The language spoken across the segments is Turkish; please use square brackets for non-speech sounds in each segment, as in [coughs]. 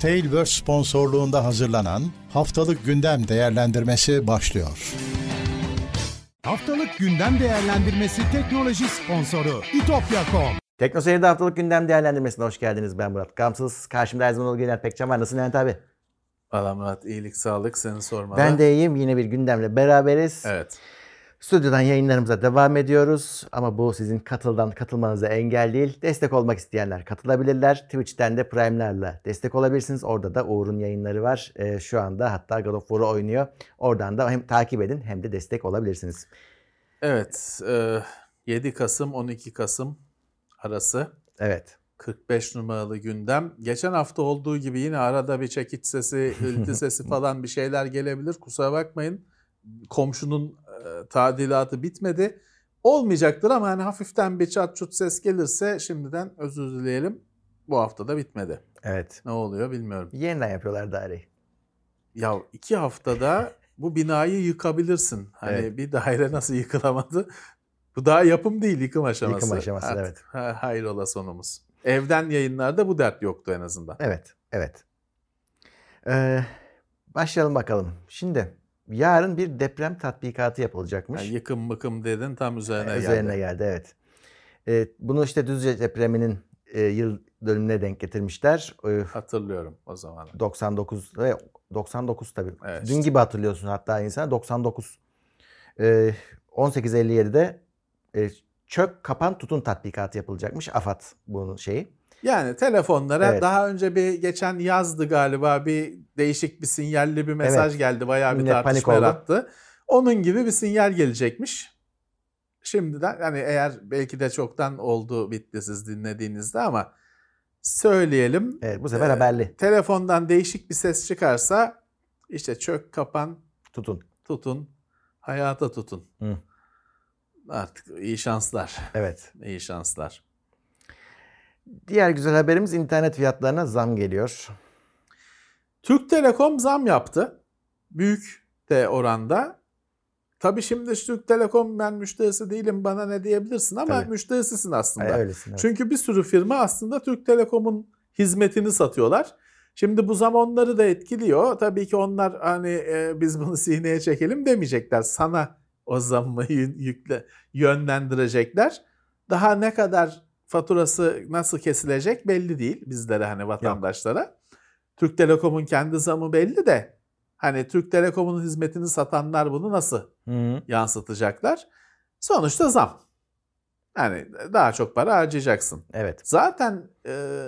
Tailverse sponsorluğunda hazırlanan Haftalık Gündem Değerlendirmesi başlıyor. Haftalık gündem değerlendirmesi teknoloji sponsoru itopya.com. Tekno Seyir'de haftalık gündem değerlendirmesine hoş geldiniz. Ben Murat Kamsız. Karşımda her zaman olduğu Genel Pekcan var. Nasılsın Levent abi? Valla Murat iyilik sağlık seni sormalı. Ben de iyiyim. Yine bir gündemle beraberiz. Evet. Stüdyodan yayınlarımıza devam ediyoruz. Ama bu sizin katıldan katılmanıza engel değil. Destek olmak isteyenler katılabilirler. Twitch'ten de Prime'lerle destek olabilirsiniz. Orada da Uğur'un yayınları var. Ee, şu anda hatta God of War'u oynuyor. Oradan da hem takip edin hem de destek olabilirsiniz. Evet. e, 7 Kasım 12 Kasım arası Evet. 45 numaralı gündem. Geçen hafta olduğu gibi yine arada bir çekiç sesi, [laughs] hırıltı sesi falan bir şeyler gelebilir. Kusura bakmayın. Komşunun tadilatı bitmedi. Olmayacaktır ama hani hafiften bir çat çut ses gelirse şimdiden özür dileyelim. Bu hafta da bitmedi. Evet. Ne oluyor bilmiyorum. Yeniden yapıyorlar daireyi. Ya iki haftada [laughs] bu binayı yıkabilirsin. Hani Evet. bir daire nasıl yıkılamadı? Bu daha yapım değil yıkım aşaması. Yıkım aşaması, Artık evet. ha- Hayrola sonumuz. Evden yayınlarda bu dert yoktu en azından. Evet. Evet. Ee, başlayalım bakalım. Şimdi yarın bir deprem tatbikatı yapılacakmış. Yani yıkım mıkım dedin tam üzerine, Ee, Üzerine geldi. geldi evet. Ee, bunu işte Düzce depreminin e, yıl dönümüne denk getirmişler. Ee, Hatırlıyorum o zaman. 99 ve 99 tabii. Evet Dün işte. gibi hatırlıyorsun hatta insan 99. Ee, 1857'de e, çök kapan tutun tatbikatı yapılacakmış. AFAD bunun şeyi. Yani telefonlara Evet. daha önce bir geçen yazdı galiba bir değişik bir sinyalli bir mesaj Evet. geldi. Bayağı bir Millet tartışma yarattı. Onun gibi bir sinyal gelecekmiş. Şimdiden yani eğer belki de çoktan oldu bitti siz dinlediğinizde ama söyleyelim. Evet bu sefer Ee, haberli. Telefondan değişik bir ses çıkarsa işte çök kapan Tutun. tutun hayata tutun. Hı. Artık iyi şanslar. Evet. İyi şanslar. Diğer güzel haberimiz internet fiyatlarına zam geliyor. Türk Telekom zam yaptı. Büyük de oranda. Tabii şimdi Türk Telekom ben müşterisi değilim bana ne diyebilirsin ama Tabii. müşterisisin aslında. Ay, öylesin. evet. Çünkü bir sürü firma aslında Türk Telekom'un hizmetini satıyorlar. Şimdi bu zam onları da etkiliyor. Tabii ki onlar hani e, biz bunu sineye çekelim demeyecekler. Sana o zammı yü- [laughs] yükle yönlendirecekler. Daha ne kadar faturası nasıl kesilecek belli değil bizlere hani vatandaşlara. Türk Telekom'un kendi zamı belli de hani Türk Telekom'un hizmetini satanlar bunu nasıl Hı hı. yansıtacaklar? Sonuçta zam. Yani daha çok para harcayacaksın. Evet. Zaten e,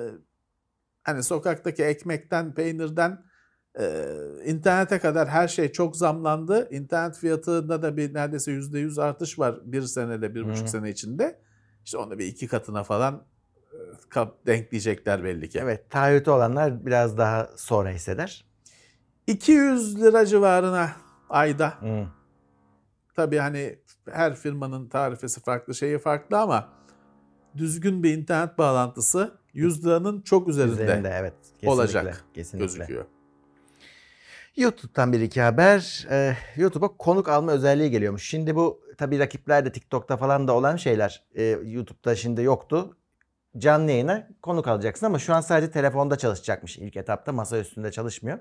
hani sokaktaki ekmekten, peynirden e, internete kadar her şey çok zamlandı. İnternet fiyatında da bir neredeyse yüzde yüz artış var bir senede, bir buçuk sene içinde. İşte onu bir iki katına falan e, denkleyecekler belli ki. Evet. Taahhütü olanlar biraz daha sonra hisseder. 200 lira civarına ayda. Hı. Tabii hani her firmanın tarifesi farklı, şeyi farklı ama düzgün bir internet bağlantısı 100 liranın çok üzerinde, Üzerinde evet. Kesinlikle. olacak Kesinlikle. gözüküyor. YouTube'dan bir iki haber. Ee, YouTube'a konuk alma özelliği geliyormuş. Şimdi bu tabii rakiplerde TikTok'ta falan da olan şeyler. Ee, YouTube'da şimdi yoktu. Canlı yayına konuk alacaksın ama şu an sadece telefonda çalışacakmış ilk etapta. Masa üstünde çalışmıyor.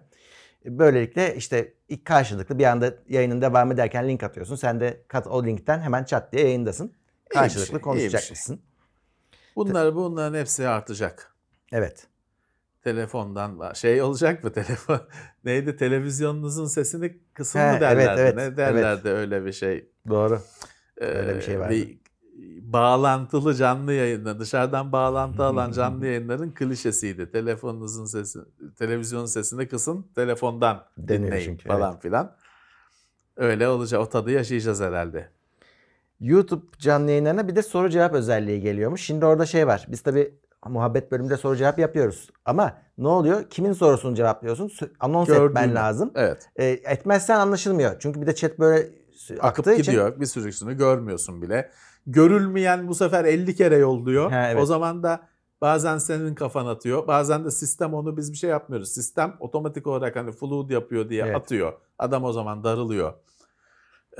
Ee, Böylelikle işte karşılıklı bir anda yayının devam ederken link atıyorsun. Sen de kat o linkten hemen çat diye yayındasın. Karşılıklı şey, iyi bir konuşacakmışsın. Bunlar bunların hepsi artacak. Evet. Telefondan şey olacak mı telefon? [laughs] Neydi televizyonunuzun sesini kısın mı evet, derlerdi? evet, ne derlerdi öyle bir şey? Doğru. Ee, Öyle bir şey vardı. bağlantılı canlı yayında dışarıdan bağlantı [laughs] alan canlı yayınların klişesiydi. Telefonunuzun sesi, televizyonun sesini kısın, telefondan Deniyor dinleyin çünkü, falan filan. Öyle olacak. O tadı yaşayacağız herhalde. YouTube canlı yayınlarına bir de soru cevap özelliği geliyormuş. Şimdi orada şey var. Biz tabii muhabbet bölümünde soru cevap yapıyoruz. Ama ne oluyor? Kimin sorusunu cevaplıyorsun? Anons Gördüğünü. etmen lazım. Evet. E, etmezsen anlaşılmıyor. Çünkü bir de chat böyle Akıp aktığı için. gidiyor. Bir sürüsünü görmüyorsun bile. Görülmeyen bu sefer 50 kere yolluyor. Ha, evet. O zaman da bazen senin kafan atıyor. Bazen de sistem onu biz bir şey yapmıyoruz. Sistem otomatik olarak hani flood yapıyor diye Evet. atıyor. Adam o zaman darılıyor.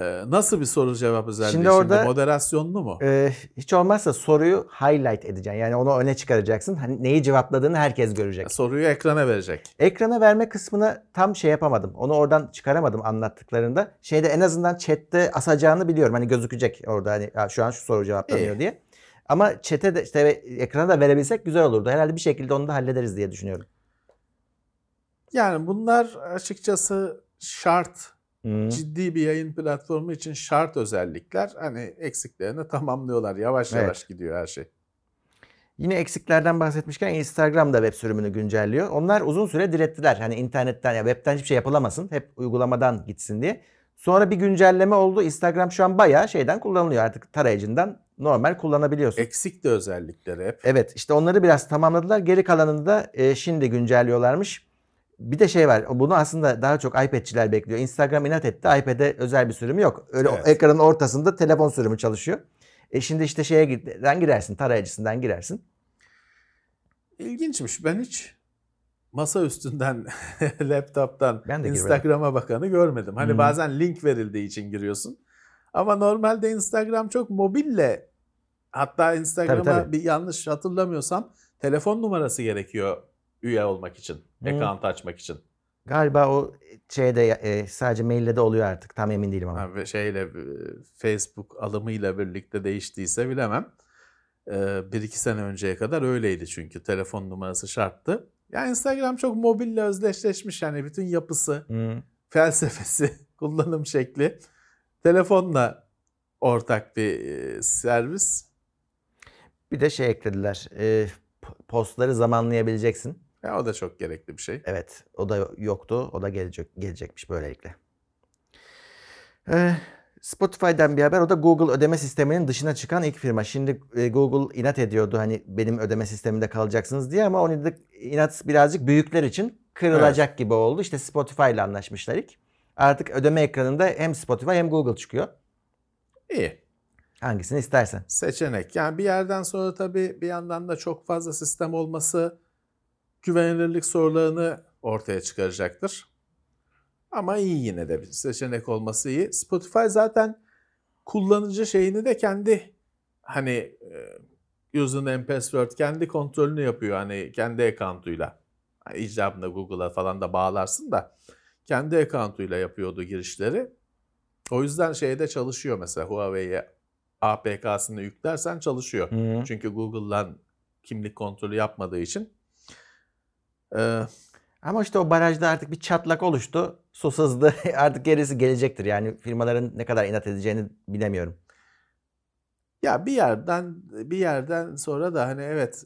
Ee, nasıl bir soru cevap özelliği Şimdi şimdi, orada- moderasyonlu mu? Ee, hiç olmazsa soruyu highlight edeceksin. Yani onu öne çıkaracaksın. Hani neyi cevapladığını herkes görecek. Soruyu ekrana verecek. Ekrana verme kısmını tam şey yapamadım. Onu oradan çıkaramadım anlattıklarında. Şeyde en azından chatte asacağını biliyorum. Hani gözükecek orada hani "Ya şu an şu soru cevaplanıyor İyi. diye. Ama chat'e de işte ekrana da verebilsek güzel olurdu. Herhalde bir şekilde onu da hallederiz diye düşünüyorum. Yani bunlar açıkçası şart. Hı. Ciddi bir yayın platformu için şart özellikler. Hani eksiklerini tamamlıyorlar. Yavaş Evet. yavaş gidiyor her şey. Yine eksiklerden bahsetmişken Instagram da web sürümünü güncelliyor. Onlar uzun süre direttiler. Hani internetten ya webten hiçbir şey yapılamasın. Hep uygulamadan gitsin diye. Sonra bir güncelleme oldu. Instagram şu an bayağı şeyden kullanılıyor artık tarayıcından normal kullanabiliyorsun. Eksik de özellikleri hep. Evet işte onları biraz tamamladılar. Geri kalanını da e, şimdi güncelliyorlarmış. Bir de şey var. Bunu aslında daha çok iPad'çiler bekliyor. Instagram inat etti. iPad'e özel bir sürümü yok. Öyle Evet. ekranın ortasında telefon sürümü çalışıyor. E şimdi işte şeye gir- girersin, tarayıcısından girersin. İlginçmiş. Ben hiç masa üstünden, [laughs] laptop'tan. Instagram'a bakanı görmedim. Hani Hı. bazen link verildiği için giriyorsun. Ama normalde Instagram çok mobille hatta Instagram'a bir yanlış hatırlamıyorsam telefon numarası gerekiyor üye olmak için, Hı. account açmak için. Galiba o şeyde e, sadece maille de oluyor artık. Tam emin değilim ama. Ve şeyle e, Facebook alımıyla birlikte değiştiyse bilemem. Ee, bir iki sene önceye kadar öyleydi çünkü telefon numarası şarttı. Ya Instagram çok mobille özdeşleşmiş yani bütün yapısı, Hı. felsefesi, [laughs] kullanım şekli telefonla ortak bir e, servis. Bir de şey eklediler. E, postları zamanlayabileceksin. Ya o da çok gerekli bir şey. Evet, o da yoktu. O da gelecek gelecekmiş böylelikle. Ee, Spotify'dan bir haber. O da Google ödeme sisteminin dışına çıkan ilk firma. Şimdi e, Google inat ediyordu hani benim ödeme sisteminde kalacaksınız diye ama onu da inat birazcık büyükler için kırılacak gibi oldu. İşte Spotify ile anlaşmışlar ilk. Artık ödeme ekranında hem Spotify hem Google çıkıyor. İyi. Hangisini istersen. Seçenek. Yani bir yerden sonra tabii bir yandan da çok fazla sistem olması güvenilirlik sorularını ortaya çıkaracaktır. Ama iyi yine de bir seçenek olması iyi. Spotify zaten kullanıcı şeyini de kendi hani e, username password kendi kontrolünü yapıyor hani kendi account'uyla. Yani icabında Google'a falan da bağlarsın da kendi account'uyla yapıyordu girişleri. O yüzden şeyde çalışıyor mesela Huawei'ye APK'sını yüklersen çalışıyor. Hı. Çünkü Google'dan kimlik kontrolü yapmadığı için. Ee, Ama işte o barajda artık bir çatlak oluştu. Su sızdı. [laughs] artık gerisi gelecektir. Yani firmaların ne kadar inat edeceğini bilemiyorum. ya bir yerden bir yerden sonra da hani evet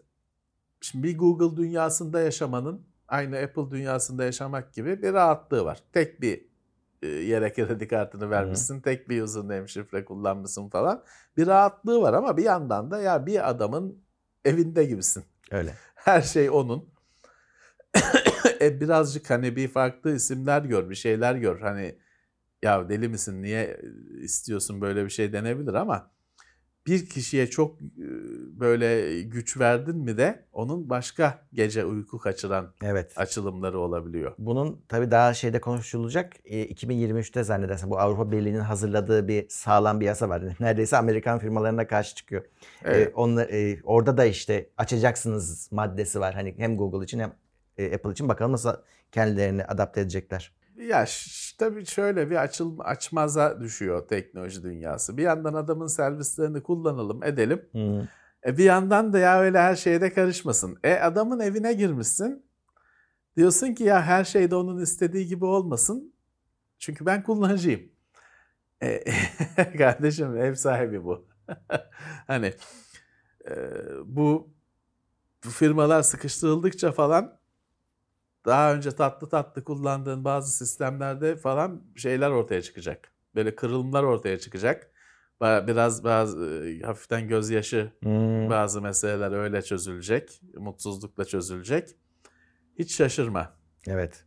şimdi bir Google dünyasında yaşamanın aynı Apple dünyasında yaşamak gibi bir rahatlığı var. Tek bir e, yere kredi kartını vermişsin, tek bir username şifre kullanmışsın falan. Bir rahatlığı var ama bir yandan da ya bir adamın evinde gibisin. Öyle. Her şey onun. [coughs] e birazcık hani bir farklı isimler gör, bir şeyler gör. Hani ya deli misin, niye istiyorsun böyle bir şey denebilir ama bir kişiye çok e, böyle güç verdin mi de onun başka gece uyku kaçıran Evet. açılımları olabiliyor. Bunun tabii daha şeyde konuşulacak. E, 2023'te zannedersem bu Avrupa Birliği'nin hazırladığı bir sağlam bir yasa var. [laughs] Neredeyse Amerikan firmalarına karşı çıkıyor. Evet. E, onlar, e, orada da işte açacaksınız maddesi var. Hani hem Google için hem e, Apple için bakalım nasıl kendilerini adapte edecekler. Ya tabii şöyle bir açıl açmaza düşüyor teknoloji dünyası. Bir yandan adamın servislerini kullanalım, edelim. Hı. E bir yandan da ya öyle her şeyde karışmasın. E adamın evine girmişsin. Diyorsun ki ya her şey de onun istediği gibi olmasın. Çünkü ben kullanıcıyım. E, [laughs] kardeşim ev sahibi bu. [laughs] hani e, bu, bu firmalar sıkıştırıldıkça falan daha önce tatlı tatlı kullandığın bazı sistemlerde falan şeyler ortaya çıkacak. Böyle kırılımlar ortaya çıkacak. Biraz bazı hafiften gözyaşı Hı. bazı meseleler öyle çözülecek. Mutsuzlukla çözülecek. Hiç şaşırma. Evet.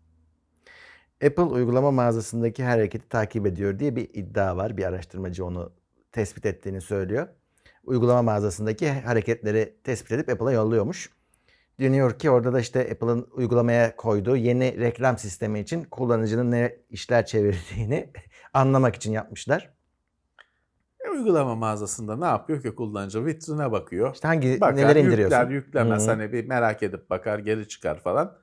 Apple uygulama mağazasındaki her hareketi takip ediyor diye bir iddia var. Bir araştırmacı onu tespit ettiğini söylüyor. Uygulama mağazasındaki hareketleri tespit edip Apple'a yolluyormuş. Deniyor ki orada da işte Apple'ın uygulamaya koyduğu yeni reklam sistemi için kullanıcının ne işler çevirdiğini [laughs] anlamak için yapmışlar. E, uygulama mağazasında ne yapıyor ki kullanıcı? Vitrine bakıyor. İşte hangi Bakar, neleri indiriyorsun? yükler, yüklemez. Hı. Hani bir merak edip bakar, geri çıkar falan.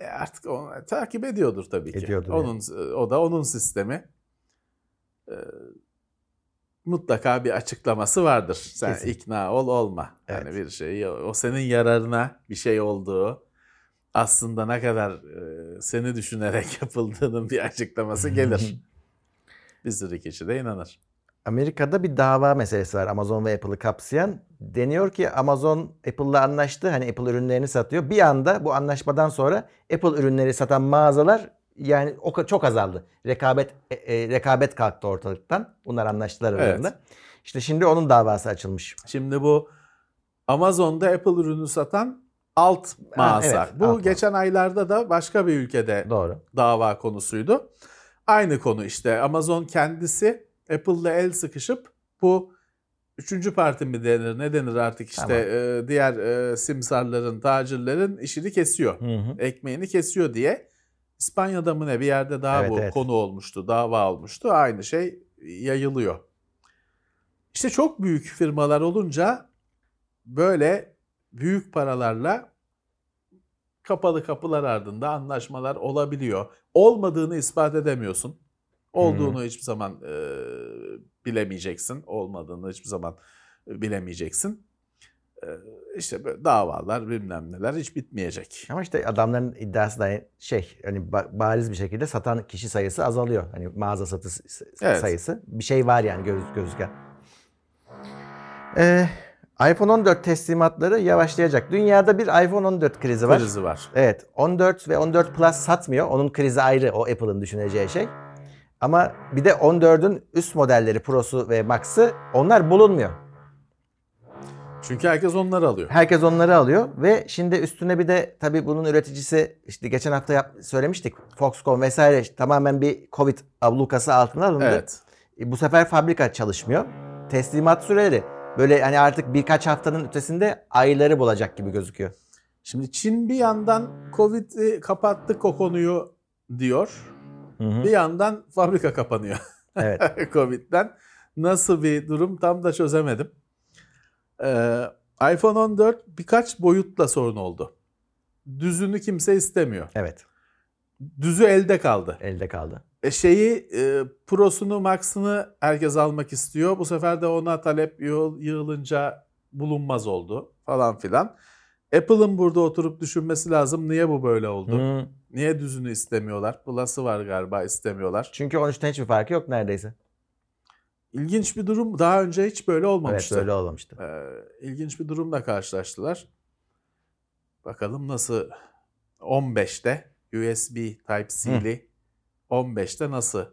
E artık onu takip ediyordur tabii ki. Ediyordur onun o da onun sistemi. E, mutlaka bir açıklaması vardır. Sen Kesin. ikna ol olma. Yani Evet. bir şey o senin yararına bir şey olduğu aslında ne kadar e, seni düşünerek [laughs] yapıldığının bir açıklaması gelir. [laughs] bir sürü kişi de inanır. Amerika'da bir dava meselesi var Amazon ve Apple'ı kapsayan. Deniyor ki Amazon Apple'la anlaştı. Hani Apple ürünlerini satıyor. Bir anda bu anlaşmadan sonra Apple ürünleri satan mağazalar yani o çok azaldı. Rekabet e, e, rekabet kalktı ortalıktan. Bunlar anlaştılar Evet. aralarında. İşte şimdi onun davası açılmış. Şimdi bu Amazon'da Apple ürünü satan alt mağaza. evet, bu alt geçen aylarda da başka bir ülkede Doğru. dava konusuydu. Aynı konu işte Amazon kendisi Apple'la el sıkışıp bu üçüncü parti mi denir ne denir artık işte Tamam. e, diğer e, simsarların, tacirlerin işini kesiyor. Hı hı. Ekmeğini kesiyor diye İspanya'da mı ne bir yerde daha Evet, bu evet. konu olmuştu, dava olmuştu. Aynı şey yayılıyor. İşte çok büyük firmalar olunca böyle büyük paralarla kapalı kapılar ardında anlaşmalar olabiliyor. Olmadığını ispat edemiyorsun. Olduğunu hiçbir zaman e, bilemeyeceksin. Olmadığını hiçbir zaman bilemeyeceksin. E, işte böyle davalar bilmem neler hiç bitmeyecek. Ama işte adamların iddiası da şey hani ba- bariz bir şekilde satan kişi sayısı azalıyor. Hani mağaza satış Evet. sayısı. Bir şey var yani göz, gözüken. Ee, iPhone 14 teslimatları yavaşlayacak. Dünyada bir iPhone 14 krizi var. Krizi var. Evet 14 ve 14 Plus satmıyor. Onun krizi ayrı o Apple'ın düşüneceği şey. Ama bir de 14'ün üst modelleri Pro'su ve Max'ı onlar bulunmuyor. Çünkü herkes onları alıyor. Herkes onları alıyor ve şimdi üstüne bir de tabii bunun üreticisi işte geçen hafta yap, söylemiştik Foxconn vesaire tamamen bir Covid ablukası altına alındı. Evet. E, Bu sefer fabrika çalışmıyor. Teslimat süreleri böyle hani artık birkaç haftanın ötesinde ayları bulacak gibi gözüküyor. Şimdi Çin bir yandan Covid'i kapattık o konuyu diyor. Bir yandan fabrika kapanıyor Evet. [laughs] Covid'den. Nasıl bir durum tam da çözemedim. Ee, iPhone 14 birkaç boyutla sorun oldu. Düzünü kimse istemiyor. Evet. Düzü elde kaldı. Elde kaldı. E şeyi e, Pro'sunu, Max'ını herkes almak istiyor. Bu sefer de ona talep yığıl- yığılınca bulunmaz oldu falan filan. Apple'ın burada oturup düşünmesi lazım. Niye bu böyle oldu? Hı. Niye düzünü istemiyorlar? Plus'ı var galiba istemiyorlar. Çünkü 13'ten hiçbir farkı yok neredeyse. İlginç bir durum. Daha önce hiç böyle Evet olmamıştı. böyle olmamıştı. Ee, ilginç bir durumla karşılaştılar. Bakalım nasıl 15'te USB Type-C'li 15'te nasıl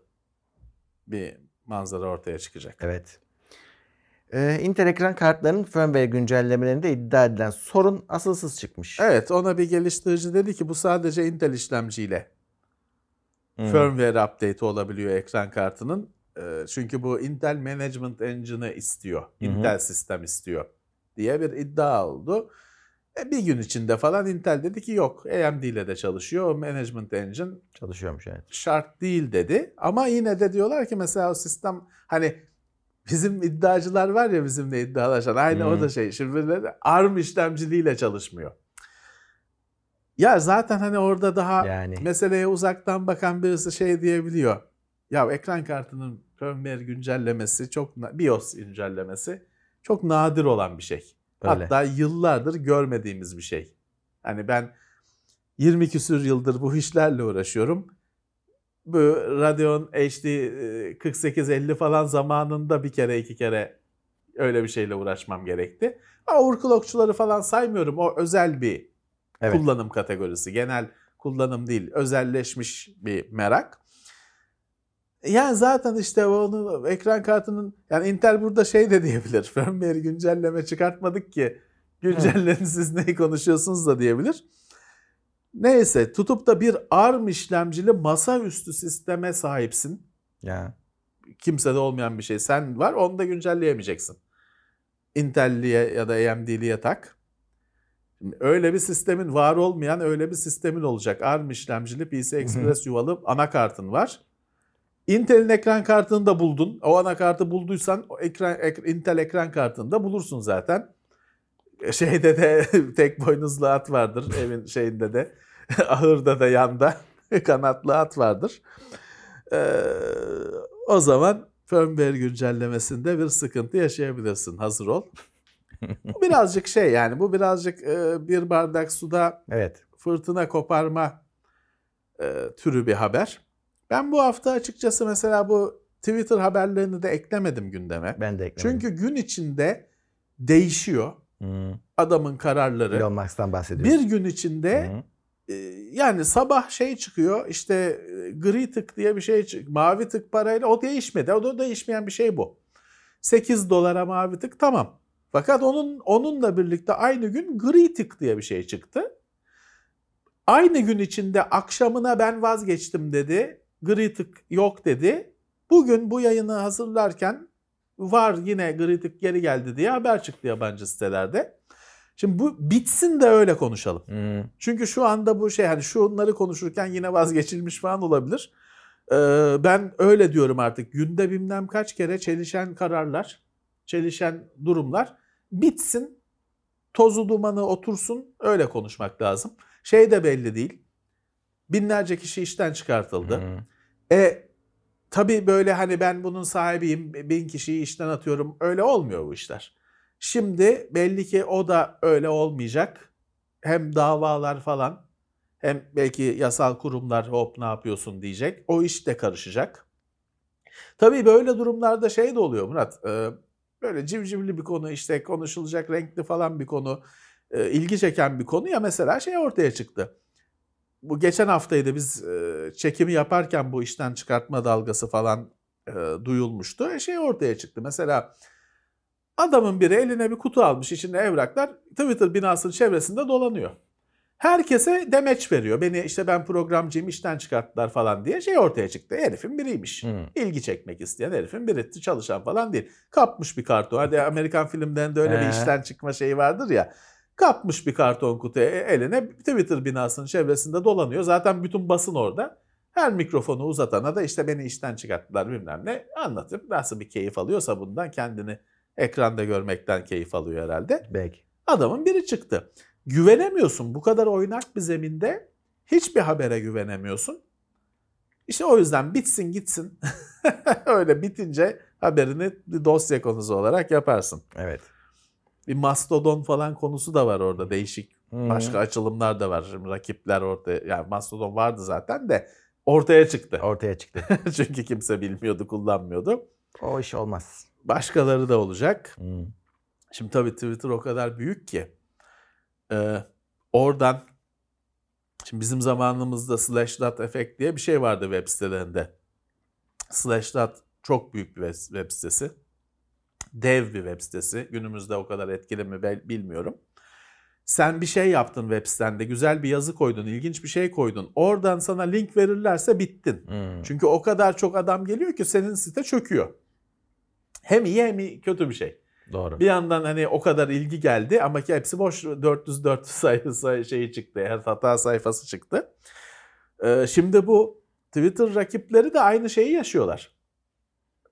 bir manzara ortaya çıkacak. Evet. Ee, Intel ekran kartlarının firmware güncellemelerinde iddia edilen sorun asılsız çıkmış. Evet ona bir geliştirici dedi ki bu sadece Intel işlemciyle Hmm. firmware update olabiliyor ekran kartının. Çünkü bu Intel Management Engine'ı istiyor. Intel sistem istiyor diye bir iddia oldu. E, bir gün içinde falan Intel dedi ki yok AMD ile de çalışıyor. O Management Engine Çalışıyormuş evet. şart değil dedi. Ama yine de diyorlar ki mesela o sistem hani bizim iddiacılar var ya bizimle iddialaşan aynı Hı. o da şey. Şimdi ARM işlemciliğiyle çalışmıyor. Ya zaten hani orada daha Yani. meseleye uzaktan bakan birisi şey diyebiliyor. Ya ekran kartının firmware güncellemesi çok BIOS güncellemesi çok nadir olan bir şey. Öyle. Hatta yıllardır görmediğimiz bir şey. Hani ben 20 küsür yıldır bu işlerle uğraşıyorum. Bu Radeon HD e, 4850 falan zamanında bir kere iki kere öyle bir şeyle uğraşmam gerekti. Ama overclockçuları falan saymıyorum. O özel bir Evet. kullanım kategorisi. Genel kullanım değil. Özelleşmiş bir merak. Yani zaten işte onu ekran kartının yani Intel burada şey de diyebilir. [laughs] Firmware güncelleme çıkartmadık ki güncellerin siz neyi konuşuyorsunuz da diyebilir. Neyse tutup da bir ARM işlemcili masaüstü sisteme sahipsin. Ya. Kimsede olmayan bir şey. Sen var onu da güncelleyemeyeceksin. Intel'liye ya da AMD'liye tak. Öyle bir sistemin var olmayan öyle bir sistemin olacak. ARM işlemcili PC Express yuvalı anakartın var. Intel'in ekran kartını da buldun. O anakartı bulduysan o ekran, ek- Intel ekran kartını da bulursun zaten. Şeyde de [laughs] tek boynuzlu at vardır evin şeyinde de. [laughs] Ahırda da yanda [laughs] kanatlı at vardır. Ee, o zaman firmware güncellemesinde bir sıkıntı yaşayabilirsin. Hazır ol. Bu birazcık şey yani bu birazcık e, bir bardak suda Evet. fırtına koparma e, türü bir haber. Ben bu hafta açıkçası mesela bu Twitter haberlerini de eklemedim gündeme. Ben de eklemedim. Çünkü gün içinde değişiyor Hmm. adamın kararları. Elon Musk'tan bahsediyoruz. Bir gün içinde Hı. e, yani sabah şey çıkıyor işte e, gri tık diye bir şey çık mavi tık parayla o değişmedi. O da değişmeyen bir şey bu. 8 dolara mavi tık tamam. Fakat onun onunla birlikte aynı gün gri tık diye bir şey çıktı. Aynı gün içinde akşamına ben vazgeçtim dedi. Gri tık yok dedi. Bugün bu yayını hazırlarken var yine gri tık geri geldi diye haber çıktı yabancı sitelerde. Şimdi bu bitsin de öyle konuşalım. Hmm. Çünkü şu anda bu şey hani şunları konuşurken yine vazgeçilmiş falan olabilir. Ee, ben öyle diyorum artık. Günde bilmem kaç kere çelişen kararlar, çelişen durumlar bitsin. Tozu dumanı otursun öyle konuşmak lazım. Şey de belli değil. Binlerce kişi işten çıkartıldı. Hmm. E tabii böyle hani ben bunun sahibiyim, bin kişiyi işten atıyorum. Öyle olmuyor bu işler. Şimdi belli ki o da öyle olmayacak. Hem davalar falan hem belki yasal kurumlar hop ne yapıyorsun diyecek. O iş de karışacak. Tabii böyle durumlarda şey de oluyor Murat. e, Böyle civcivli bir konu işte konuşulacak renkli falan bir konu. e, ilgi çeken bir konu ya mesela şey ortaya çıktı bu geçen haftaydı biz e, çekimi yaparken bu işten çıkartma dalgası falan e, duyulmuştu. E, şey ortaya çıktı. Mesela adamın biri eline bir kutu almış içinde evraklar Twitter binasının çevresinde dolanıyor. Herkese demeç veriyor. Beni işte ben programcıyım işten çıkarttılar falan diye şey ortaya çıktı. Herifin biriymiş. Hmm. İlgi çekmek isteyen herifin biri çalışan falan değil. Kapmış bir karton. Hadi Amerikan filmlerinde öyle bir Ee? işten çıkma şeyi vardır ya. Kapmış bir karton kutu e- eline Twitter binasının çevresinde dolanıyor. Zaten bütün basın orada. Her mikrofonu uzatana da işte beni işten çıkarttılar bilmem ne anlatıp nasıl bir keyif alıyorsa bundan kendini ekranda görmekten keyif alıyor herhalde. Belki. Adamın biri çıktı. Güvenemiyorsun bu kadar oynak bir zeminde hiçbir habere güvenemiyorsun. İşte o yüzden bitsin gitsin. [laughs] Öyle bitince haberini bir dosya konusu olarak yaparsın. Evet. Bir mastodon falan konusu da var orada değişik Hmm. başka açılımlar da var. Şimdi rakipler ortaya yani mastodon vardı zaten de ortaya çıktı. [laughs] Ortaya çıktı. Çünkü kimse bilmiyordu, kullanmıyordu. o iş olmaz. Başkaları da olacak. Hmm. Şimdi tabii Twitter o kadar büyük ki e, oradan şimdi bizim zamanımızda Slashdot Effect diye bir şey vardı web sitelerinde. Slashdot çok büyük bir web sitesi. Dev bir web sitesi. Günümüzde o kadar etkili mi bilmiyorum. Sen bir şey yaptın web sitende, güzel bir yazı koydun, ilginç bir şey koydun. Oradan sana link verirlerse bittin. Hmm. Çünkü o kadar çok adam geliyor ki senin site çöküyor. Hem iyi hem iyi- kötü bir şey. Doğru. Bir yandan hani o kadar ilgi geldi ama ki hepsi boş 404 sayfası şeyi çıktı. Hata sayfası çıktı. Ee, şimdi bu Twitter rakipleri de aynı şeyi yaşıyorlar.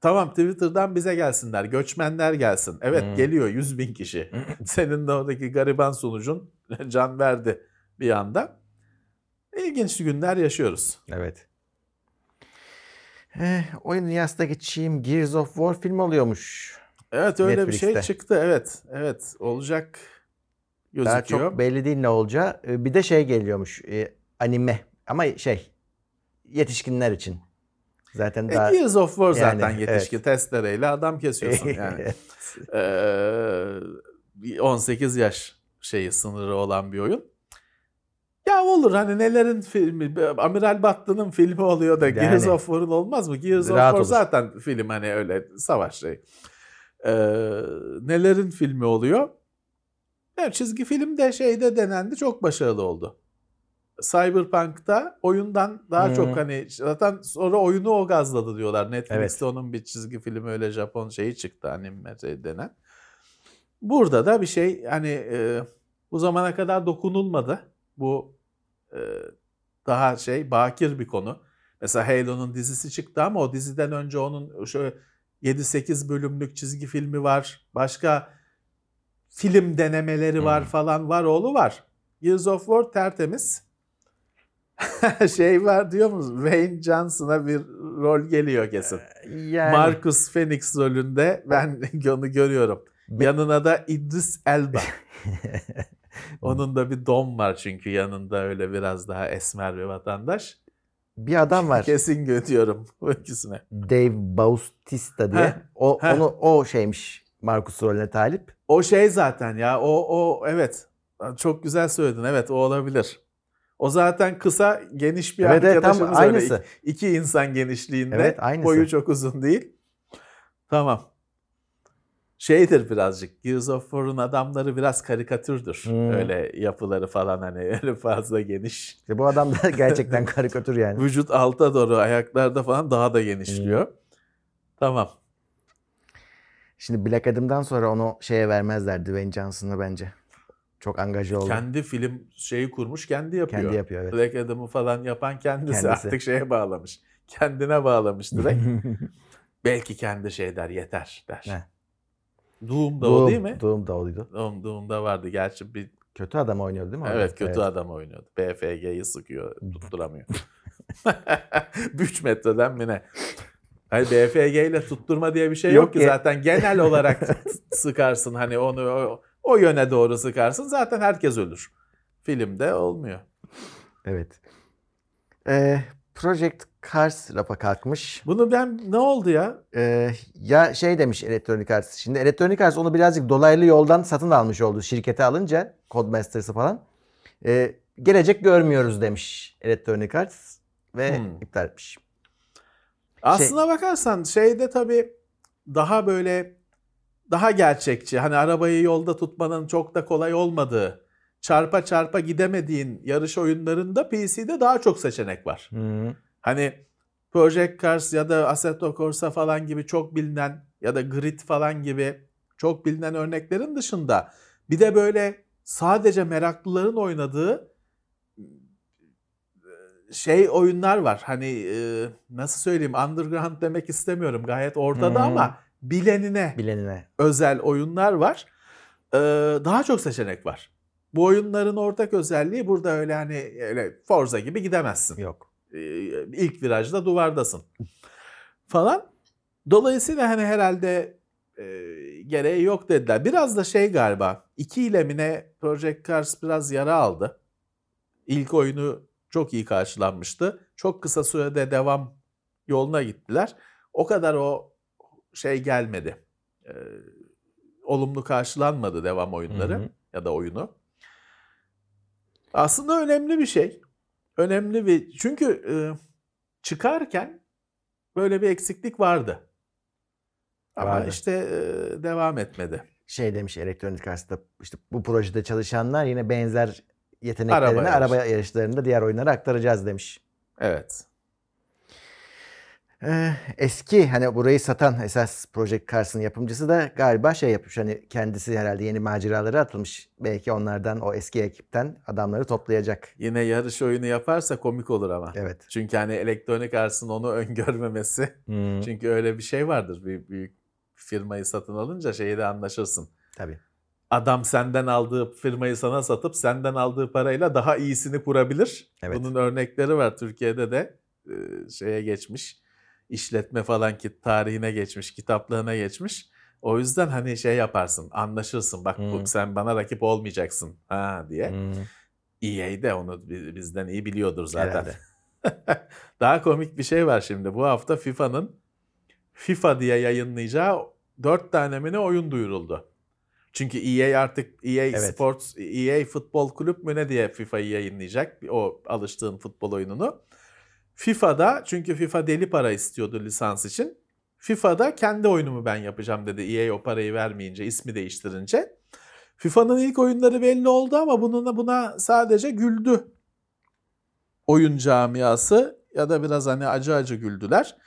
Tamam Twitter'dan bize gelsinler, göçmenler gelsin. Evet Hmm. geliyor 100 bin kişi. [clears throat] Senin de oradaki gariban sunucun [laughs] can verdi bir anda. İlginç günler yaşıyoruz. Evet. Eh, oyun dünyasına geçeyim. Gears of War film oluyormuş. Evet öyle bir şey Netflix'te. çıktı. Evet, evet olacak gözüküyor. Daha çok belli değil ne olacağı. Eh, Bir de şey geliyormuş. eh, anime. Ama şey yetişkinler için. Zaten E, daha... Gears of War Yani, zaten yetişkin testereyle adam kesiyorsun [laughs] yani. Ee, 18 yaş şeyi sınırı olan bir oyun. Ya olur hani nelerin filmi, Amiral Battı'nın filmi oluyor da Yani. Gears of War'ın olmaz mı? Gears of War olur. zaten film hani öyle savaş şey. Ee, nelerin filmi oluyor? Ya çizgi film de şeyde denendi çok başarılı oldu. Cyberpunk'ta oyundan daha Hmm. çok hani zaten sonra oyunu o gazladı diyorlar. Netflix'te Evet. onun bir çizgi filmi öyle Japon şeyi çıktı anime şey denen. Burada da bir şey hani e, bu zamana kadar dokunulmadı. Bu e, daha şey bakir bir konu. Mesela Halo'nun dizisi çıktı ama o diziden önce onun şöyle 7-8 bölümlük çizgi filmi var. Başka film denemeleri var Hmm. falan var oğlu var. Gears of War tertemiz. [laughs] şey var diyor musun? Wayne Johnson'a bir rol geliyor kesin. Yani Marcus Phoenix rolünde ben [laughs] onu görüyorum. Yanına da Idris Elba. [laughs] Onun da bir dom var çünkü yanında öyle biraz daha esmer bir vatandaş. bir adam var. Kesin götürüyorum bu ikisine. Dave Bautista diye. Heh, O heh. onu o şeymiş Marcus rolüne talip. O şey zaten ya o o evet çok güzel söyledin evet o olabilir. O zaten kısa geniş bir Evet, evet, tam arkadaşımız öyle. aynısı. İki, iki insan genişliğinde Evet, aynısı. boyu çok uzun değil. Tamam. Şeydir birazcık Gears of War'un adamları biraz karikatürdür. Hmm. Öyle yapıları falan hani [laughs] öyle fazla geniş. İşte bu adam da gerçekten [laughs] karikatür yani. Vücut alta doğru ayaklarda falan daha da genişliyor. Hmm. Tamam. Şimdi Black Adam'dan sonra onu şeye vermezler Dwayne Johnson'a bence. Çok angaje oldu. Kendi film şeyi kurmuş kendi yapıyor. Kendi yapıyor evet. Black Adam'ı falan yapan kendisi, Kendisi. artık şeye bağlamış. Kendine bağlamış direkt. [laughs] Belki kendi şey der yeter der. Heh. Doom da o değil mi? Doom da oydu. Doom, Doom'da vardı. Gerçi bir Kötü adam oynuyordu değil mi? evet kötü adam oynuyordu. BFG'yi sıkıyor, [laughs] tutturamıyor. [laughs] 3 metreden mi ne? Hayır BFG ile tutturma diye bir şey yok, Yok ki ki. zaten genel olarak sıkarsın hani onu o, o yöne doğru sıkarsın zaten herkes ölür. Filmde olmuyor. Evet. Ee, Project Cars rafa kalkmış. Bunu ben ne oldu ya? Ee, ya şey demiş Electronic Arts. Şimdi Electronic Arts onu birazcık dolaylı yoldan satın almış oldu şirkete alınca. Codemasters'ı falan. Ee, gelecek görmüyoruz demiş Electronic Arts. Ve Hmm. iptal etmiş. Aslına bakarsan şeyde tabii daha böyle daha gerçekçi. Hani arabayı yolda tutmanın çok da kolay olmadığı, çarpa çarpa gidemediğin yarış oyunlarında PC'de daha çok seçenek var. Hı. Hani Project Cars ya da Assetto Corsa falan gibi çok bilinen ya da Grid falan gibi çok bilinen örneklerin dışında bir de böyle sadece meraklıların oynadığı şey oyunlar var. Hani nasıl söyleyeyim underground demek istemiyorum gayet ortada Hmm. ama bilenine Bilenine. özel oyunlar var. Ee, daha çok seçenek var. Bu oyunların ortak özelliği burada öyle hani öyle Forza gibi gidemezsin. Yok. Ee, ilk virajda duvardasın falan. Dolayısıyla hani herhalde e, gereği yok dediler. Biraz da şey galiba iki ilemine Project Cars biraz yara aldı. İlk oyunu çok iyi karşılanmıştı. Çok kısa sürede devam yoluna gittiler. O kadar o şey gelmedi. Ee, olumlu karşılanmadı devam oyunları Hı hı. ya da oyunu. Aslında önemli bir şey. Önemli bir çünkü e, çıkarken böyle bir eksiklik vardı. Ama Vardı. işte e, devam etmedi. Şey demiş Electronic Arts'ta işte bu projede çalışanlar yine benzer yeteneklerini Araba araba, yarışlarında diğer oyunlara aktaracağız demiş. Evet. Ee, eski hani burayı satan esas Project Cars'ın yapımcısı da galiba şey yapmış hani kendisi herhalde yeni maceralara atılmış. Belki onlardan o eski ekipten adamları toplayacak. Yine yarış oyunu yaparsa komik olur ama. Evet. Çünkü hani Electronic Arts'ın onu [laughs] öngörmemesi. Hmm, Çünkü öyle bir şey vardır. Bir büyük firmayı satın alınca şeyde anlaşırsın. tabii. Adam senden aldığı firmayı sana satıp senden aldığı parayla daha iyisini kurabilir. Evet. Bunun örnekleri var Türkiye'de de şeye geçmiş. İşletme falan ki tarihine geçmiş, kitaplığına geçmiş. O yüzden hani şey yaparsın, anlaşırsın. Bak bu, Hmm. sen bana rakip olmayacaksın ha diye. Hmm, EA de onu bi- bizden iyi biliyordur zaten. [laughs] Daha komik bir şey var şimdi. Bu hafta FIFA'nın FIFA diye yayınlayacağı dört tane mi ne oyun duyuruldu. Çünkü EA artık EA Evet. Sports, EA Futbol Kulüp mü ne diye FIFA'yı yayınlayacak. O alıştığın futbol oyununu. FIFA'da çünkü FIFA deli para istiyordu lisans için. FIFA'da kendi oyunumu ben yapacağım dedi. EA o parayı vermeyince, ismi değiştirince. FIFA'nın ilk oyunları belli oldu ama bununla buna sadece güldü oyun camiası ya da biraz hani acı acı güldüler.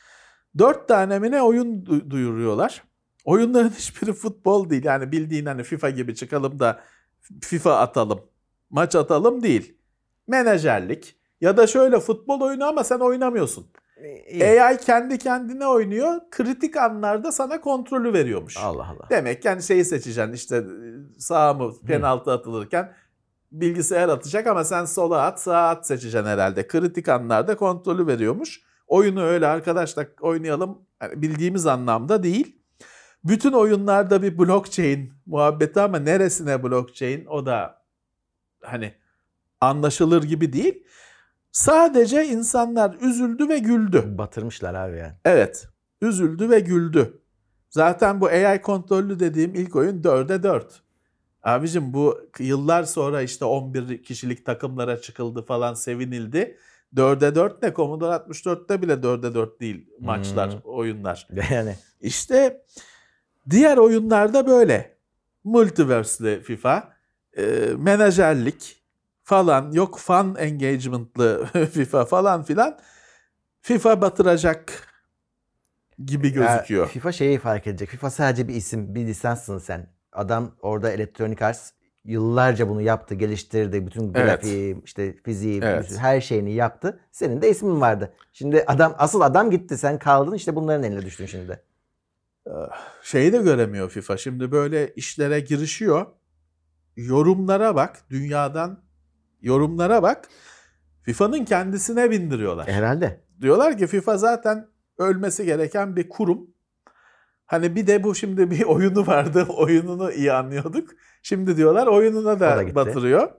Dört tane mi ne oyun du- duyuruyorlar. Oyunların [laughs] hiçbiri futbol değil. Yani bildiğin hani FIFA gibi çıkalım da FIFA atalım, maç atalım değil. Menajerlik ya da şöyle futbol oyunu ama sen oynamıyorsun. İyi. AI kendi kendine oynuyor. Kritik anlarda sana kontrolü veriyormuş. Allah Allah. Demek yani şeyi seçeceksin işte sağ mı penaltı atılırken bilgisayar atacak ama sen sola at sağa at seçeceksin herhalde. Kritik anlarda kontrolü veriyormuş. Oyunu öyle arkadaşlar oynayalım yani bildiğimiz anlamda değil. Bütün oyunlarda bir blockchain muhabbeti ama neresine blockchain o da hani anlaşılır gibi değil. Sadece insanlar üzüldü ve güldü. Batırmışlar abi yani. Evet. Üzüldü ve güldü. Zaten bu AI kontrollü dediğim ilk oyun 4'e 4. Abicim bu yıllar sonra işte 11 kişilik takımlara çıkıldı falan sevinildi. 4'e 4 ne? Commodore 64'te bile 4'e 4 değil maçlar, Hmm. oyunlar. [laughs] Yani İşte diğer oyunlarda böyle. Multiverse'li FIFA, e, menajerlik falan, yok fan engagement'lı [laughs] FIFA falan filan. FIFA batıracak gibi gözüküyor. Ya FIFA şeyi fark edecek. FIFA sadece bir isim, bir lisanssın sen. Adam orada Electronic Arts yıllarca bunu yaptı, geliştirdi. Bütün Evet. grafiği, işte fiziği, Evet. bütün her şeyini yaptı. Senin de ismin vardı. Şimdi adam asıl adam gitti. Sen kaldın işte bunların eline düştün şimdi. Şeyi de göremiyor FIFA. Şimdi böyle işlere girişiyor. Yorumlara bak, dünyadan yorumlara bak. FIFA'nın kendisine bindiriyorlar. Herhalde. Diyorlar ki FIFA zaten ölmesi gereken bir kurum. Hani bir de bu şimdi bir [laughs] oyunu vardı. Oyununu iyi anlıyorduk. Şimdi diyorlar oyununa da da gitti. batırıyor.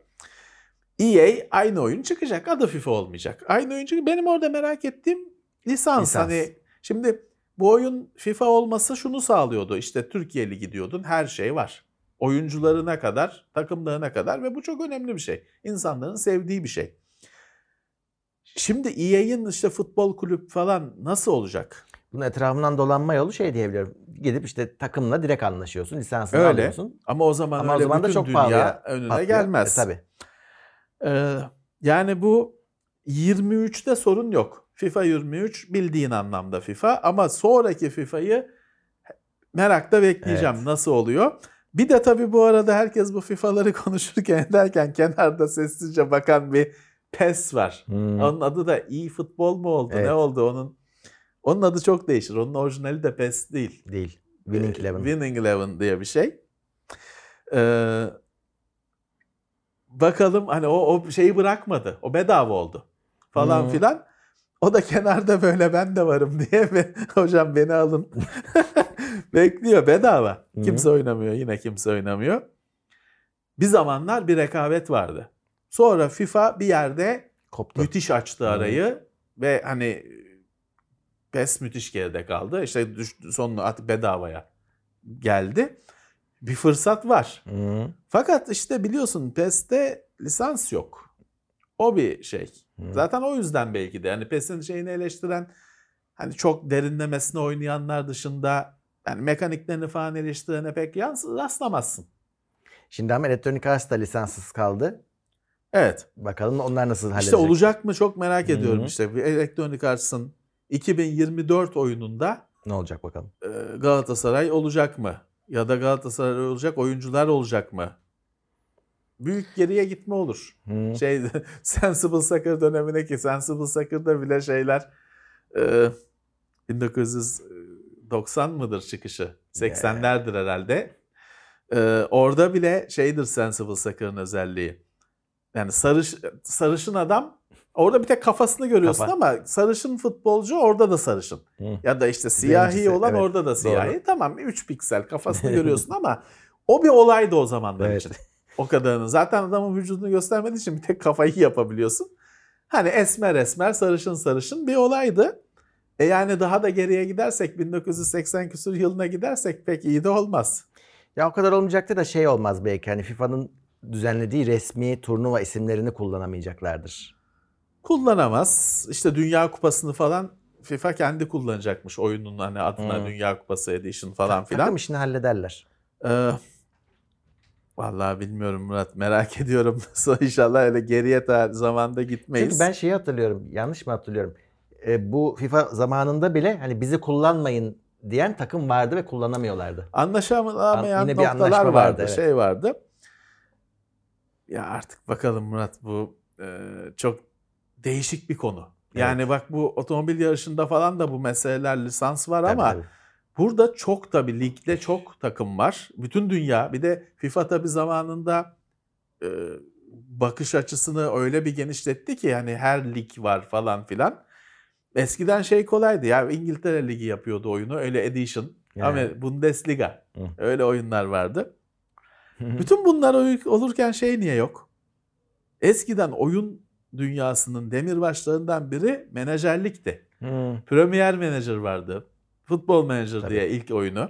EA aynı oyun çıkacak. Adı FIFA olmayacak. Aynı oyun çıkacak. Benim orada merak ettiğim lisans. Lisans. Hani şimdi bu oyun FIFA olması şunu sağlıyordu. İşte Türkiye Ligi diyordun. Her şey var. Oyuncularına kadar, takımlarına kadar ve bu çok önemli bir şey. İnsanların sevdiği bir şey. Şimdi EA'in işte futbol kulüp falan nasıl olacak? Bunun etrafından dolanma yolu şey diyebiliyorum. Gidip işte takımla direkt anlaşıyorsun. Lisansını Öyle. alıyorsun. Ama o zaman Ama o öyle zaman da çok dünya pahalıya önüne patlıyor. gelmez. E, tabii. Ee, yani bu 23'te sorun yok. FIFA 23 bildiğin anlamda FIFA ama sonraki FIFA'yı merakla bekleyeceğim Evet. nasıl oluyor. Bir de tabii bu arada herkes bu FIFA'ları [laughs] konuşurken ederken kenarda sessizce bakan bir PES var. Hmm. Onun adı da iyi futbol mu oldu? Evet. Ne oldu onun? Onun adı çok değişir. Onun orijinali de PES değil. Değil. Winning Ee, Eleven. Winning Eleven diye bir şey. Ee, bakalım hani o, o şeyi bırakmadı. O bedava oldu. Falan Hmm. filan. O da kenarda böyle ben de varım diye ve [laughs] hocam beni alın. [laughs] Bekliyor bedava. Kimse oynamıyor. Yine kimse oynamıyor. Bir zamanlar bir rekabet vardı. Sonra FIFA bir yerde Koptu. müthiş açtı arayı ve hani PES müthiş geride kaldı. İşte düştü, sonunu at bedavaya geldi. Bir fırsat var. Hmm. Fakat işte biliyorsun PES'te lisans yok. O bir şey. Hmm. Zaten o yüzden belki de yani PES'in şeyini eleştiren hani çok derinlemesine oynayanlar dışında yani mekaniklerini falan eleştirene pek rastlamazsın. Şimdi ama Electronic Arts da lisanssız kaldı. Evet. Bakalım onlar nasıl halledecek. İşte olacak mı çok merak Hı hı. ediyorum işte. Bir Electronic Arts'ın 2024 oyununda Ne olacak bakalım. Galatasaray olacak mı? Ya da Galatasaray olacak oyuncular olacak mı? Büyük geriye gitme olur. Hmm. Şey [laughs] Sensible Soccer dönemine ki Sensible Soccer'da bile şeyler e, 1990 mıdır çıkışı? 80'lerdir herhalde. E, orada bile şeydir Sensible Soccer'ın özelliği. Yani sarış, sarışın adam orada bir tek kafasını görüyorsun Kafa. ama sarışın futbolcu orada da sarışın. Hı. Ya da işte siyahi Zencisi, olan evet. orada da siyahi. Doğru. Tamam 3 piksel kafasını [laughs] görüyorsun ama o bir olaydı o zamanlar Evet. için. O kadarını. Zaten adamın vücudunu göstermediği için bir tek kafayı yapabiliyorsun. Hani esmer esmer sarışın sarışın bir olaydı. E yani daha da geriye gidersek 1980 küsur yılına gidersek pek iyi de olmaz. Ya o kadar olmayacaktı da şey olmaz belki. Hani FIFA'nın düzenlediği resmi turnuva isimlerini kullanamayacaklardır. Kullanamaz. İşte Dünya Kupası'nı falan FIFA kendi kullanacakmış oyunun hani adına Hmm. Dünya Kupası Edition falan filan. Takım işini hallederler. Ee, vallahi bilmiyorum Murat. Merak [laughs] ediyorum. İnşallah öyle geriye tar- zamanda gitmeyiz. Çünkü ben şeyi hatırlıyorum. Yanlış mı hatırlıyorum? E, bu FIFA zamanında bile hani bizi kullanmayın diyen takım vardı ve kullanamıyorlardı. Anlaşamayan Yine bir noktalar vardı, vardı, evet. şey vardı. Ya artık bakalım Murat bu e, çok değişik bir konu. Yani bak bu otomobil yarışında falan da bu meseleler lisans var Tabii, ama tabii. Burada çok tabii ligde çok takım var. Bütün dünya bir de FIFA tabii zamanında e, bakış açısını öyle bir genişletti ki yani her lig var falan filan. Eskiden şey kolaydı ya İngiltere Ligi yapıyordu oyunu öyle edition. Yani. Ama Bundesliga Hı. öyle oyunlar vardı. Bütün bunlar olurken şey niye yok? Eskiden oyun dünyasının demirbaşlarından biri menajerlikti. Hı. Premier Manager vardı. Futbol Manager Tabii. diye ilk oyunu.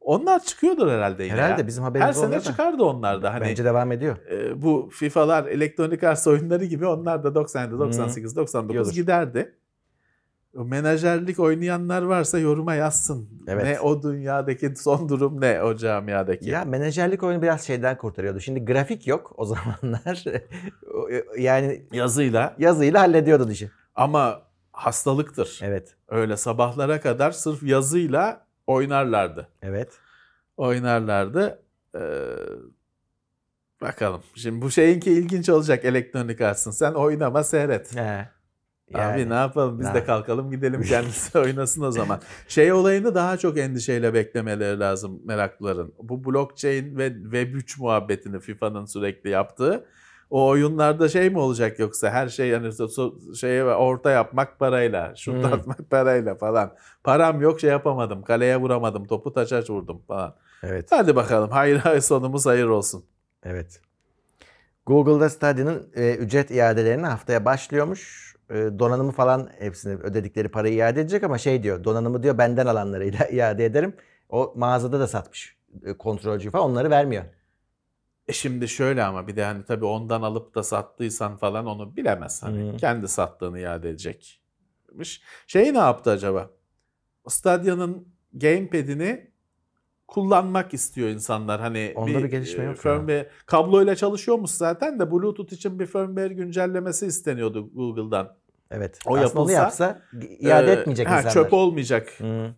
Onlar çıkıyordur herhalde yine. Herhalde ya. bizim Her haberimiz sene olmuyor da. çıkardı onlar da. Hani Bence devam ediyor. e, bu FIFA'lar elektronik arsa oyunları gibi onlar da 97, 98, 99 Yiyordur. giderdi. O menajerlik oynayanlar varsa yoruma yazsın. Evet. Ne o dünyadaki son durum ne o camiadaki. Ya menajerlik oyunu biraz şeyden kurtarıyordu. Şimdi grafik yok o zamanlar. [laughs] yani Yazıyla yazıyla hallediyordu işi. ama hastalıktır. Evet. Öyle sabahlara kadar sırf yazıyla oynarlardı. Evet. Oynarlardı. Ee, bakalım. Şimdi bu şeyinki ilginç olacak elektronik arsın. Sen oynama seyret. He. Abi ne yapalım biz Ha. de kalkalım gidelim [laughs] kendisi oynasın o zaman. Şey olayını daha çok endişeyle beklemeleri lazım meraklıların. Bu blockchain ve Web3 muhabbetini FIFA'nın sürekli yaptığı. O oyunlarda şey mi olacak yoksa her şey yani şeye orta yapmak parayla, şut Hmm. atmak parayla falan. Param yok şey yapamadım, kaleye vuramadım, topu taça vurdum falan. Evet. Hadi bakalım hayır hayır sonumuz hayır olsun. Evet. Google'da Stadya'nın e, ücret iadelerine haftaya başlıyormuş. E, donanımı falan hepsini ödedikleri parayı iade edecek ama şey diyor donanımı diyor benden alanlarıyla [laughs] iade ederim. O mağazada da satmış e, kontrolcü falan onları vermiyor. E şimdi şöyle ama bir de hani tabii ondan alıp da sattıysan falan onu bilemez. Hani Hı. kendi sattığını iade edecekmiş. Şey ne yaptı acaba? Stadya'nın gamepad'ini kullanmak istiyor insanlar. Hani Onda bir gelişme e, yok firmware, kabloyla çalışıyormuş zaten de Bluetooth için bir firmware güncellemesi isteniyordu Google'dan. Evet. O Aslında yapılsa, yapsa iade Ee, etmeyecek ha, insanlar. Çöp olmayacak. Hı.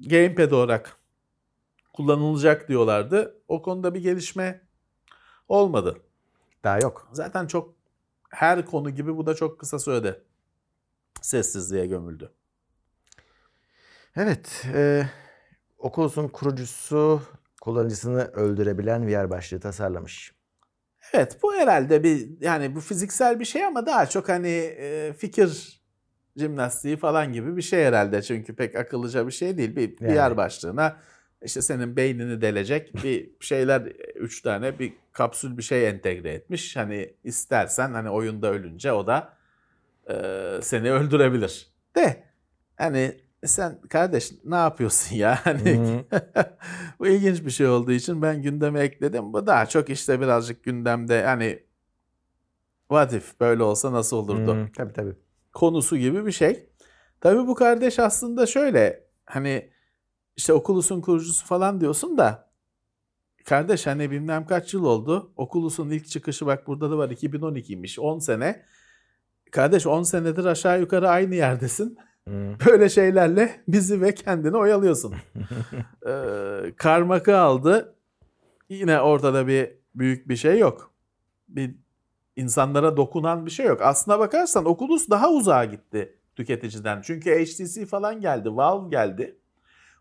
Gamepad olarak kullanılacak diyorlardı. O konuda bir gelişme olmadı. Daha yok. Zaten çok her konu gibi bu da çok kısa sürede sessizliğe gömüldü. Evet. E, Oculus'un kurucusu kullanıcısını öldürebilen VR başlığı tasarlamış. Evet bu herhalde bir yani bu fiziksel bir şey ama daha çok hani e, fikir jimnastiği falan gibi bir şey herhalde. Çünkü pek akıllıca bir şey değil. Bir Yani. VR başlığına işte senin beynini delecek bir şeyler üç tane bir kapsül bir şey entegre etmiş. Hani istersen hani oyunda ölünce o da e, seni öldürebilir. De hani sen kardeş ne yapıyorsun ya? [laughs] Hani [laughs] bu ilginç bir şey olduğu için ben gündeme ekledim. Bu daha çok işte birazcık gündemde hani what if böyle olsa nasıl olurdu? Hı, Tabii tabii. konusu gibi bir şey. Tabii bu kardeş aslında şöyle hani işte Oculus'un kurucusu falan diyorsun da kardeş hani bilmem kaç yıl oldu. Oculus'un ilk çıkışı bak burada da var 2012'ymiş 10 sene. Kardeş 10 senedir aşağı yukarı aynı yerdesin. [laughs] Böyle şeylerle bizi ve kendini oyalıyorsun. [laughs] ee, karmakı aldı. Yine ortada bir büyük bir şey yok. Bir insanlara dokunan bir şey yok. Aslına bakarsan Oculus daha uzağa gitti tüketiciden. Çünkü HTC falan geldi, Valve geldi.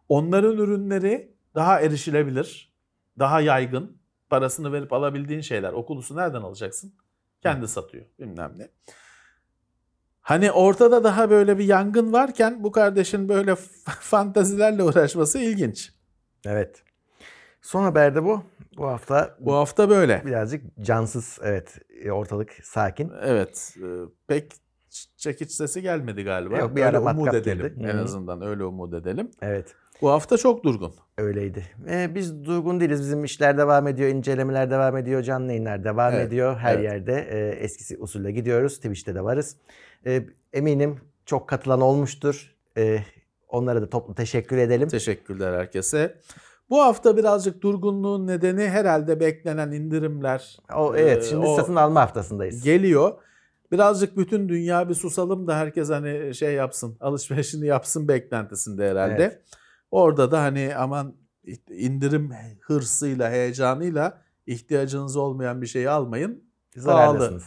Onların ürünleri daha erişilebilir, daha yaygın. Parasını verip alabildiğin şeyler. Oculus'u nereden alacaksın? Kendi satıyor bilmem ne. Hani ortada daha böyle bir yangın varken bu kardeşin böyle [laughs] fantazilerle uğraşması ilginç. Evet. Son haberde bu. Bu hafta Bu hafta böyle. birazcık cansız. Evet. e, Ortalık sakin. Evet. e, Pek çekiç sesi gelmedi galiba. Yok, bir ara umut edelim. girdi. En azından öyle umut edelim. Evet. Bu hafta çok durgun. Öyleydi. Ee, biz durgun değiliz. Bizim işler devam ediyor, incelemeler devam ediyor, canlı yayınlar devam Evet, ediyor. Her evet. yerde e, eskisi usulle gidiyoruz. Twitch'te de varız. E, eminim çok katılan olmuştur. E, onlara da toplu teşekkür edelim. Teşekkürler herkese. Bu hafta birazcık durgunluğun nedeni herhalde beklenen indirimler o evet, Ee, şimdi o- satın alma haftasındayız. geliyor. Birazcık bütün dünya bir susalım da herkes hani şey yapsın, alışverişini yapsın beklentisinde herhalde. Evet. Orada da hani aman indirim hırsıyla, heyecanıyla ihtiyacınız olmayan bir şeyi almayın. Zararlısınız.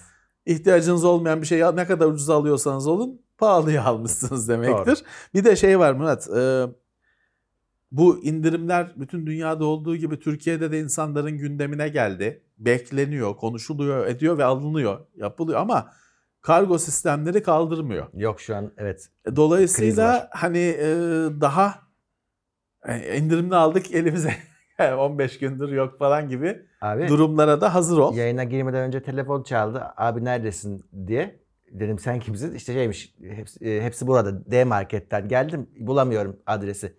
İhtiyacınız olmayan bir şeyi ne kadar ucuz alıyorsanız olun pahalıya almışsınız demektir. Bir de şey var Murat. e, bu indirimler bütün dünyada olduğu gibi Türkiye'de de insanların gündemine geldi. Bekleniyor, konuşuluyor, ediyor ve alınıyor, yapılıyor ama kargo sistemleri kaldırmıyor. Yok şu an evet. Var. Dolayısıyla hani e, daha e, indirimli aldık elimize [laughs] 15 gündür yok falan gibi Abi durumlara da hazır ol. yayına girmeden önce telefon çaldı. Abi neredesin diye. Dedim sen kimsin? İşte şeymiş hepsi, e, hepsi burada D marketten. Geldim bulamıyorum adresi.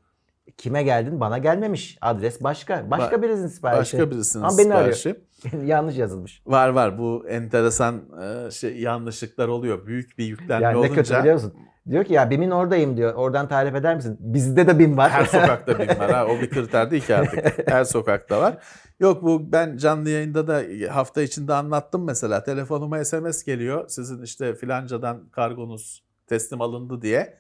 Kime geldin? Bana gelmemiş. Adres başka. Başka Ba- birisinin siparişi. Başka birisinin Ama beni arıyor. [laughs] Yanlış yazılmış. Var var bu enteresan e, şey yanlışlıklar oluyor. Büyük bir yüklenme Yani ne olunca kötü biliyor musun? Diyor ki ya BİM'in oradayım diyor. Oradan tarif eder misin? Bizde de BİM var. her [laughs] sokakta BİM var. Ha. O bir kriter değil ki artık. Her sokakta var. Yok bu ben canlı yayında da hafta içinde anlattım mesela. Telefonuma SMS geliyor. Sizin işte filancadan kargonuz teslim alındı diye.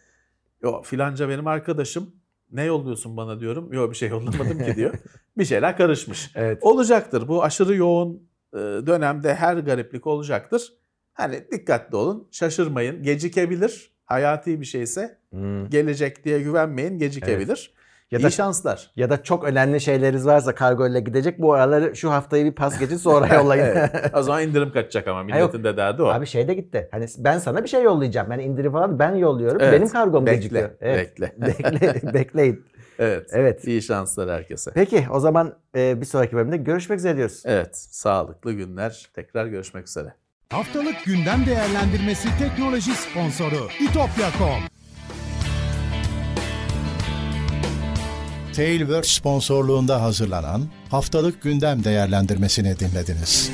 Yo filanca benim arkadaşım. Ne yolluyorsun bana diyorum. Yok bir şey yollamadım ki diyor. [laughs] Bir şeyler karışmış. evet. Olacaktır. Bu aşırı yoğun e, dönemde her gariplik olacaktır. Hani dikkatli olun, şaşırmayın. Gecikebilir. Hayati bir şeyse Hmm. gelecek diye güvenmeyin, gecikebilir. Ya İyi da şanslar. ya da çok önemli şeyleriniz varsa kargo ile gidecek. Bu araları şu haftayı bir pas geçin sonra yollayın. [laughs] Evet. O zaman indirim kaçacak ama milletin de derdi o. Abi şey de gitti. Hani ben sana bir şey yollayacağım. Ben indirim falan ben yolluyorum. Evet. Benim kargom Bekle, gecikiyor. Evet. bekle. [laughs] Bekle. Bekleyin. Evet. Evet. İyi şanslar herkese. Peki o zaman e, bir sonraki bölümde görüşmek üzere diyoruz. Evet. Sağlıklı günler. Tekrar görüşmek üzere. Haftalık gündem değerlendirmesi teknoloji sponsoru itopya.com. Tailwords sponsorluğunda hazırlanan haftalık gündem değerlendirmesini dinlediniz.